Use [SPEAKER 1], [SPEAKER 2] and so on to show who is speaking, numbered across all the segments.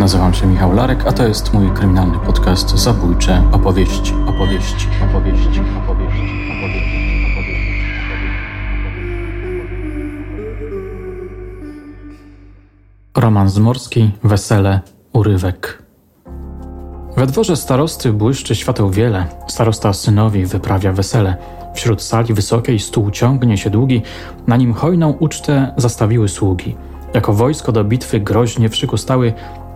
[SPEAKER 1] Nazywam się Michał Larek, a to jest mój kryminalny podcast Zabójcze opowieści, opowieści, opowieści, opowieści, opowieści. Roman Zmorski, Wesele, Urywek. We dworze starosty błyszczy świateł wiele. Starosta synowi wyprawia wesele. Wśród sali wysokiej stół ciągnie się długi, na nim hojną ucztę zastawiły sługi. Jako wojsko do bitwy groźnie w szyku stały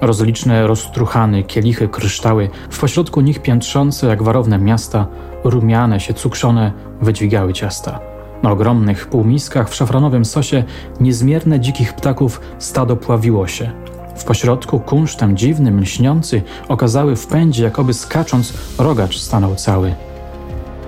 [SPEAKER 1] rozliczne roztruchany, kielichy, kryształy, w pośrodku nich piętrzące jak warowne miasta, rumiane się, cukrzone, wydźwigały ciasta. Na ogromnych półmiskach w szafranowym sosie niezmierne dzikich ptaków stado pławiło się. W pośrodku kunsztem dziwnym, lśniący, okazały w pędzie, jakoby skacząc, rogacz stanął cały.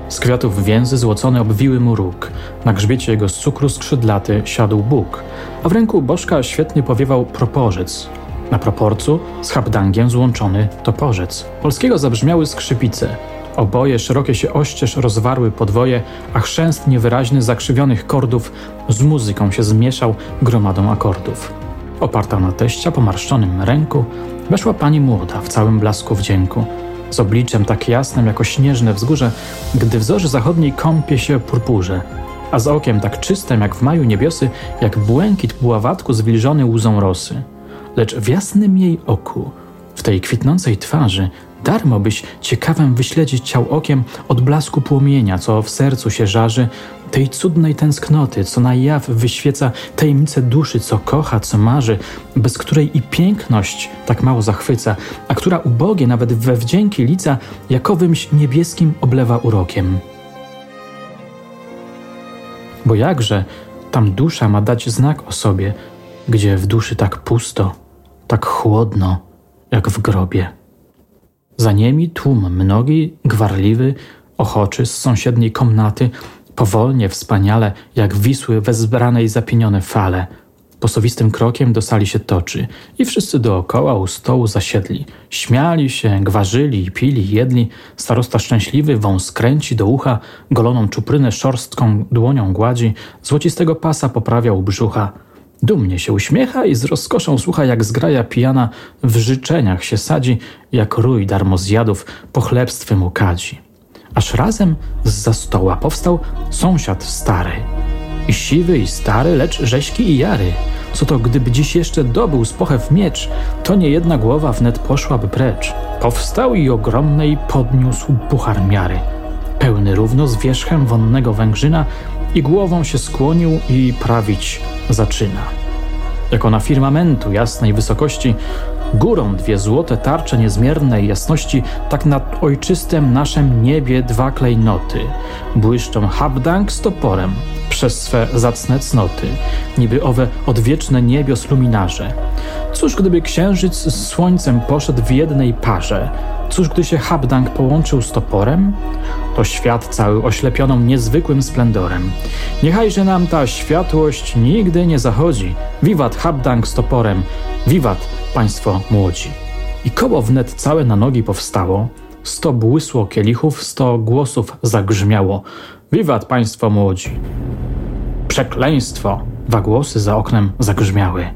[SPEAKER 1] Z kwiatów więzy złocone obwiły mu róg, na grzbiecie jego z cukru skrzydlaty siadł Bóg, a w ręku bożka świetnie powiewał proporzec. Na proporcu z habdangiem złączony toporzec. Polskiego zabrzmiały skrzypice. Oboje szerokie się oścież rozwarły podwoje, a chrzęst niewyraźny zakrzywionych kordów z muzyką się zmieszał gromadą akordów. Oparta na teścia pomarszczonym ręku, weszła pani młoda w całym blasku wdzięku, z obliczem tak jasnym jako śnieżne wzgórze, gdy w zorzy zachodniej kąpie się purpurze, a z okiem tak czystym jak w maju niebiosy, jak błękit puławatku zwilżony łzą rosy. Lecz w jasnym jej oku, w tej kwitnącej twarzy, darmo byś ciekawem wyśledzić ciał okiem od blasku płomienia, co w sercu się żarzy, tej cudnej tęsknoty, co na jaw wyświeca tajemnicę duszy, co kocha, co marzy, bez której i piękność tak mało zachwyca, a która ubogie nawet we wdzięki lica jakowymś niebieskim oblewa urokiem. Bo jakże tam dusza ma dać znak o sobie, gdzie w duszy tak pusto, tak chłodno, jak w grobie. Za niemi tłum mnogi, gwarliwy, ochoczy z sąsiedniej komnaty, powolnie, wspaniale, jak wisły wezbranej zapienione fale. Posowistym krokiem do sali się toczy i wszyscy dookoła u stołu zasiedli. Śmiali się, gwarzyli, pili, jedli. Starosta szczęśliwy wąs kręci do ucha, goloną czuprynę szorstką dłonią gładzi, złocistego pasa poprawia u brzucha. Dumnie się uśmiecha i z rozkoszą słucha, jak zgraja pijana w życzeniach się sadzi, jak rój darmozjadów pochlebstwem ukadzi. Aż razem z za stoła powstał sąsiad stary. I siwy, i stary, lecz rzeźki i jary. Co to, gdyby dziś jeszcze dobył z pochew miecz, to nie jedna głowa wnet poszłaby precz. Powstał i ogromnej podniósł puchar miary. Pełny równo z wierzchem wonnego węgrzyna i głową się skłonił i prawić zaczyna. Jako na firmamentu jasnej wysokości Górą dwie złote tarcze niezmiernej jasności, tak nad ojczystym naszym niebie dwa klejnoty. Błyszczą habdank z toporem, przez swe zacne cnoty, niby owe odwieczne niebios luminarze. Cóż gdyby księżyc z słońcem poszedł w jednej parze? Cóż gdy się habdank połączył z toporem? To świat cały oślepioną niezwykłym splendorem. Niechajże nam ta światłość nigdy nie zachodzi. Wiwat habdank z toporem, wiwat państwo młodzi. I koło wnet całe na nogi powstało, sto błysło kielichów, sto głosów zagrzmiało. Wiwat państwo młodzi. Przekleństwo! Dwa głosy za oknem zagrzmiały.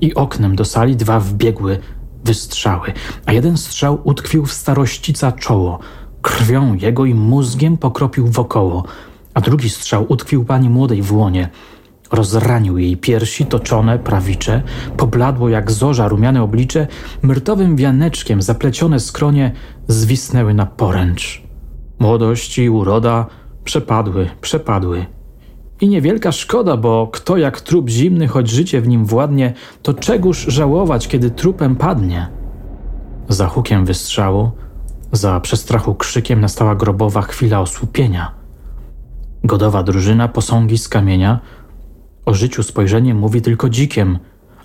[SPEAKER 1] I oknem do sali dwa wbiegły wystrzały, a jeden strzał utkwił w starościca czoło. Krwią jego i mózgiem pokropił wokoło, a drugi strzał utkwił pani młodej w łonie. Rozranił jej piersi toczone, prawicze, pobladło jak zorza rumiane oblicze, myrtowym wianeczkiem zaplecione skronie zwisnęły na poręcz. Młodość i uroda przepadły, przepadły. I niewielka szkoda, bo kto jak trup zimny, choć życie w nim władnie, to czegóż żałować, kiedy trupem padnie? Za hukiem wystrzału, za przestrachu krzykiem nastała grobowa chwila osłupienia. Godowa drużyna posągi z kamienia o życiu spojrzenie mówi tylko dzikiem,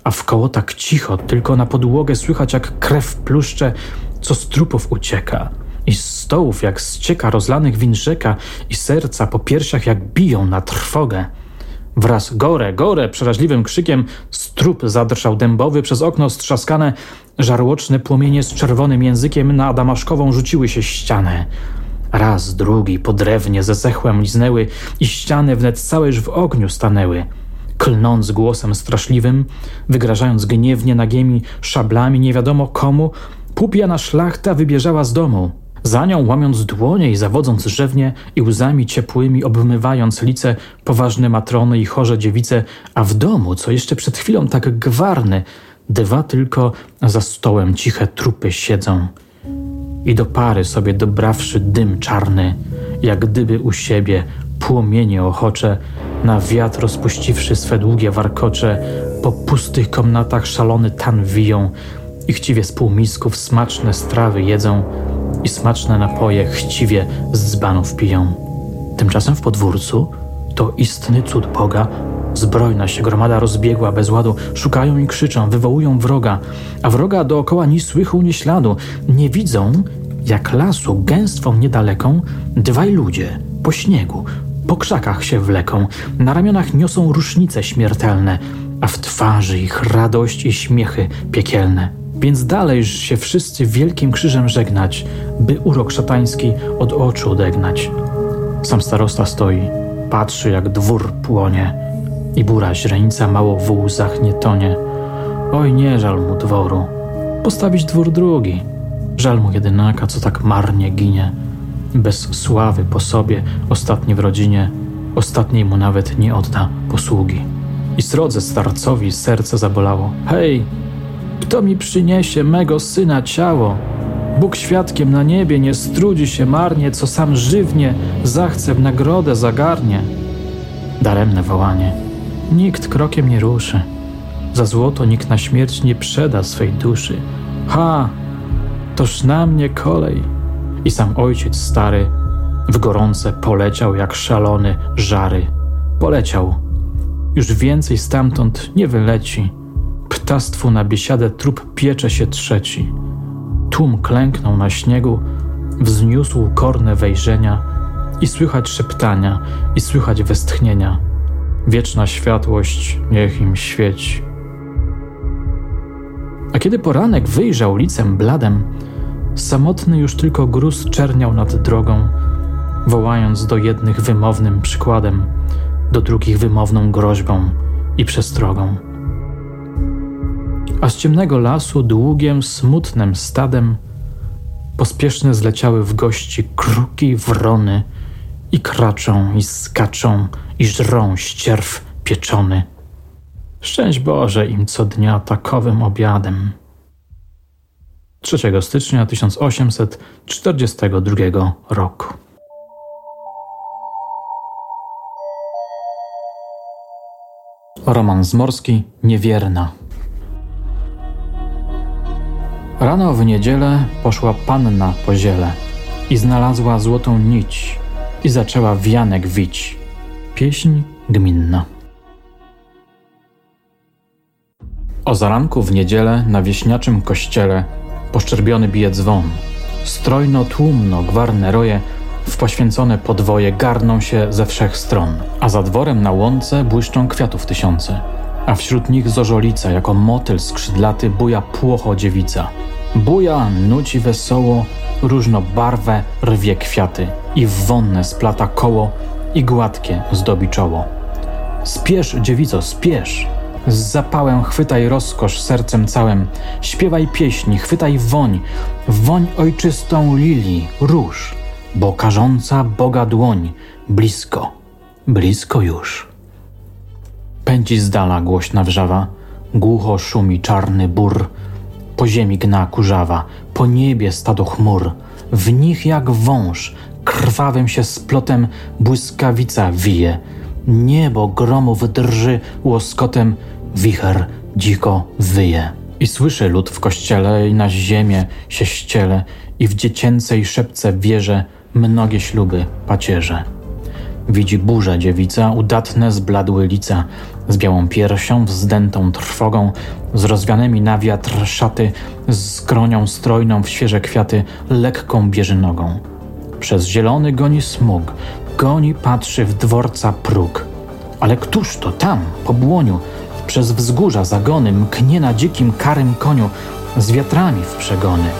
[SPEAKER 1] a wkoło tak cicho, tylko na podłogę słychać jak krew pluszcze, co z trupów ucieka i z stołów jak ścieka rozlanych win rzeka i serca po piersiach jak biją na trwogę. Wraz gore, gore przeraźliwym krzykiem strup zadrżał dębowy przez okno strzaskane, żarłoczne płomienie z czerwonym językiem na damaszkową rzuciły się ścianę. Raz, drugi po drewnie ze zechłem liznęły i ściany wnet całe już w ogniu stanęły. klnąc głosem straszliwym, wygrażając gniewnie nagiemi szablami nie wiadomo komu, półpijana szlachta wybierzała z domu. Za nią łamiąc dłonie i zawodząc rzewnie i łzami ciepłymi obmywając lice poważne matrony i chorze dziewice, a w domu, co jeszcze przed chwilą tak gwarny, dwa tylko za stołem ciche trupy siedzą. I do pary sobie dobrawszy dym czarny, jak gdyby u siebie płomienie ochocze, na wiatr rozpuściwszy swe długie warkocze, po pustych komnatach szalony tan wiją i chciwie z półmisków smaczne strawy jedzą i smaczne napoje chciwie z dzbanów piją. Tymczasem w podwórcu to istny cud Boga Zbrojna się gromada rozbiegła bez ładu, szukają i krzyczą, wywołują wroga, a wroga dookoła ni słychu, ni śladu. Nie widzą, jak lasu gęstwą niedaleką dwaj ludzie po śniegu, po krzakach się wleką, na ramionach niosą rusznice śmiertelne, a w twarzy ich radość i śmiechy piekielne. Więc dalejż się wszyscy wielkim krzyżem żegnać, by urok szatański od oczu odegnać. Sam starosta stoi, patrzy jak dwór płonie i bura źrenica mało w łzach nie tonie. Oj, nie żal mu dworu, postawić dwór drugi. Żal mu jedynaka, co tak marnie ginie bez sławy po sobie, ostatni w rodzinie, ostatniej mu nawet nie odda posługi. I srodze starcowi serce zabolało. Hej, kto mi przyniesie mego syna ciało? Bóg świadkiem na niebie nie strudzi się marnie, co sam żywnie zachce w nagrodę zagarnie. Daremne wołanie. Nikt krokiem nie ruszy. Za złoto nikt na śmierć nie przeda swej duszy. Ha! Toż na mnie kolej i sam ojciec stary w gorące poleciał jak szalony żary. Poleciał. Już więcej stamtąd nie wyleci. Ptastwu na biesiadę trup piecze się trzeci. Tłum klęknął na śniegu, wzniósł korne wejrzenia i słychać szeptania, i słychać westchnienia. Wieczna światłość niech im świeci. A kiedy poranek wyjrzał licem bladem, Samotny już tylko gruz czerniał nad drogą, wołając do jednych wymownym przykładem, do drugich wymowną groźbą i przestrogą. A z ciemnego lasu długiem, smutnym stadem pospieszne zleciały w gości kruki, wrony i kraczą, i skaczą, i żrą ścierw pieczony. Szczęść Boże im co dnia takowym obiadem. 3 stycznia 1842 roku. Roman Zmorski Niewierna Rano w niedzielę poszła panna po ziele i znalazła złotą nić i zaczęła wianek wić. Pieśń gminna. O zaranku w niedzielę na wieśniaczym kościele Poszczerbiony bije dzwon. Strojno, tłumno, gwarne roje w poświęcone podwoje garną się ze wszech stron, a za dworem na łące błyszczą kwiatów tysiące, a wśród nich zożolica, jako motyl skrzydlaty buja płocho dziewica. Buja, nuci wesoło, różnobarwe rwie kwiaty i w wonne splata koło i gładkie zdobi czoło. Spiesz, dziewico, spiesz! Z zapałem chwytaj rozkosz sercem całym, śpiewaj pieśni, chwytaj woń, woń ojczystą lilii, róż, bo karząca Boga dłoń, blisko, blisko już. Pędzi z dala głośna wrzawa, głucho szumi czarny bór, po ziemi gna kurzawa, po niebie stado chmur, w nich jak wąż, krwawym się splotem błyskawica wije, niebo gromów drży łoskotem, wicher dziko wyje. I słyszy lud w kościele i na ziemię się ściele i w dziecięcej szepce wierze mnogie śluby pacierze. Widzi burzę dziewica, udatne zbladły lica, z białą piersią, wzdętą trwogą, z rozwianymi na wiatr szaty, z kronią strojną w świeże kwiaty, lekką bierze nogą. Przez zielony goni smug, goni patrzy w dworca próg. Ale któż to tam, po błoniu, przez wzgórza zagony mknie na dzikim karym koniu z wiatrami w przegony.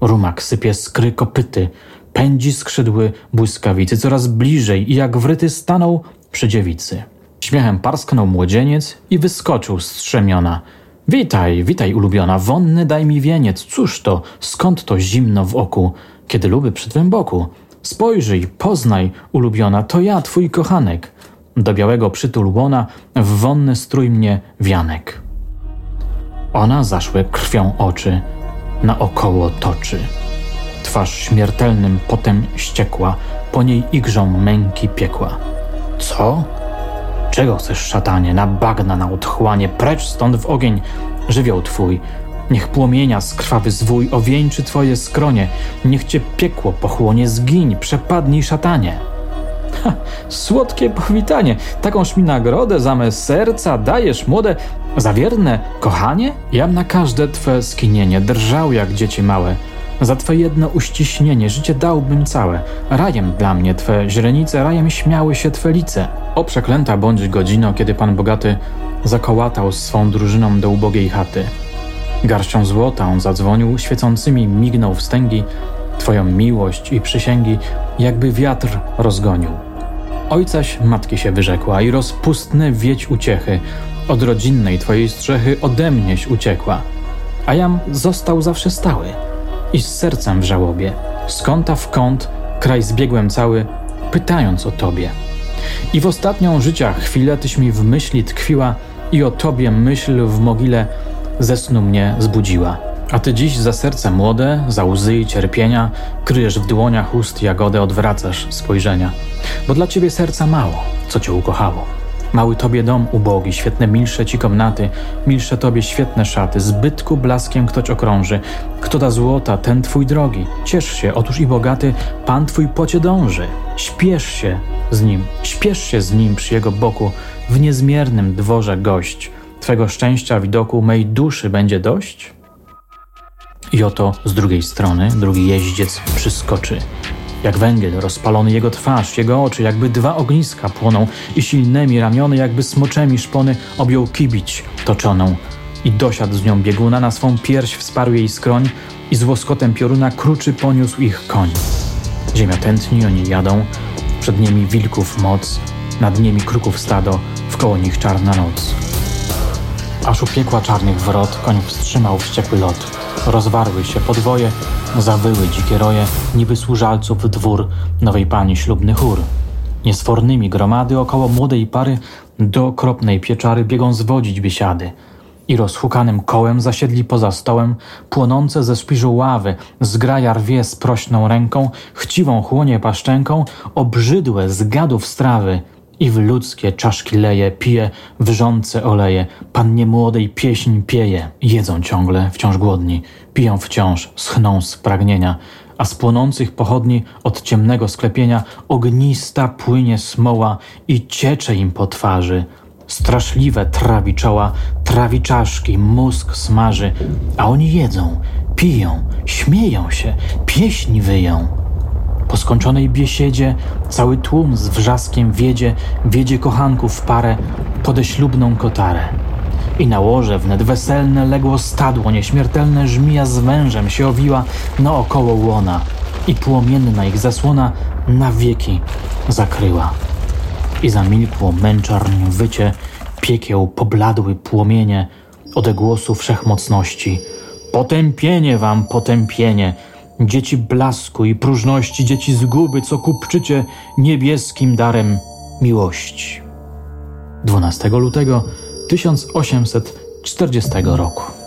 [SPEAKER 1] Rumak sypie skry kopyty, pędzi skrzydły błyskawicy coraz bliżej i jak wryty stanął przy dziewicy. Śmiechem parsknął młodzieniec i wyskoczył z strzemiona. Witaj, witaj, ulubiona, wonny daj mi wieniec. Cóż to, skąd to zimno w oku, kiedy luby przy twym boku? Spojrzyj, poznaj, ulubiona, to ja, twój kochanek. Do białego przytul łona w wonny strój mnie wianek. Ona zaszłe krwią oczy, naokoło toczy. Twarz śmiertelnym potem ściekła, po niej igrzą męki piekła. Co? Czego chcesz, szatanie, na bagna, na otchłanie, precz stąd w ogień, żywioł twój. Niech płomienia skrwawy zwój owieńczy twoje skronie, niech cię piekło pochłonie, zgiń, przepadnij szatanie. Ha, słodkie powitanie, takąż mi nagrodę zamiast serca dajesz, młode, zawierne kochanie? Jam na każde twe skinienie drżał jak dzieci małe. Za twe jedno uściśnienie życie dałbym całe. Rajem dla mnie twe źrenice, rajem śmiały się twe lice. O przeklęta bądź godzino, kiedy pan bogaty zakołatał swą drużyną do ubogiej chaty. Garścią złota on zadzwonił, świecącymi mignął wstęgi, twoją miłość i przysięgi jakby wiatr rozgonił. Ojcaś matki się wyrzekła i rozpustne wieć uciechy, od rodzinnej twojej strzechy ode mnieś uciekła. A jam został zawsze stały i z sercem w żałobie, z kąta w kąt, kraj zbiegłem cały, pytając o tobie. I w ostatnią życia chwilę tyś mi w myśli tkwiła i o tobie myśl w mogile ze snu mnie zbudziła. A ty dziś za serce młode, za łzy i cierpienia, kryjesz w dłoniach ust jagodę, odwracasz spojrzenia. Bo dla ciebie serca mało, co cię ukochało. Mały tobie dom ubogi, świetne milsze ci komnaty, milsze tobie świetne szaty, zbytku blaskiem ktoś okrąży. Kto da złota, ten twój drogi. Ciesz się, otóż i bogaty, pan twój pocie dąży. Śpiesz się z nim, śpiesz się z nim przy jego boku, w niezmiernym dworze gość. Twego szczęścia widoku mej duszy będzie dość? I oto z drugiej strony drugi jeździec przyskoczy. Jak węgiel rozpalony jego twarz, jego oczy, jakby dwa ogniska płoną i silnymi ramiony, jakby smoczemi szpony objął kibić toczoną. I dosiadł z nią bieguna, na swą pierś wsparł jej skroń i z łoskotem pioruna kruczy poniósł ich koń. Ziemia tętni, oni jadą, przed nimi wilków moc, nad nimi kruków stado, wkoło nich czarna noc. Aż upiekła czarnych wrot, koń wstrzymał wściekły lot. Rozwarły się podwoje, zawyły dzikie roje, niby służalców dwór nowej pani ślubny chór. Niesfornymi gromady około młodej pary do okropnej pieczary biegą zwodzić biesiady. I rozhukanym kołem zasiedli poza stołem, płonące ze szpiżu ławy, zgraja rwie z prośną ręką, chciwą chłonie paszczęką, obrzydłe z gadów strawy – i w ludzkie czaszki leje, pije wrzące oleje, pannie młodej pieśń pieje. Jedzą ciągle, wciąż głodni, piją wciąż, schną z pragnienia, a z płonących pochodni od ciemnego sklepienia ognista płynie smoła i ciecze im po twarzy. Straszliwe trawi czoła, trawi czaszki, mózg smaży, a oni jedzą, piją, śmieją się, pieśni wyją. Po skończonej biesiedzie cały tłum z wrzaskiem wiedzie, wiedzie kochanków w parę podeślubną kotarę. I na łoże wnet weselne legło stadło, nieśmiertelne żmija z wężem się owiła naokoło łona i płomienna ich zasłona na wieki zakryła. I zamilkło męczarń wycie, piekieł pobladły płomienie, odegłosu wszechmocności. Potępienie wam, potępienie, dzieci blasku i próżności, dzieci zguby, co kupczycie niebieskim darem miłości. 12 lutego 1840 roku.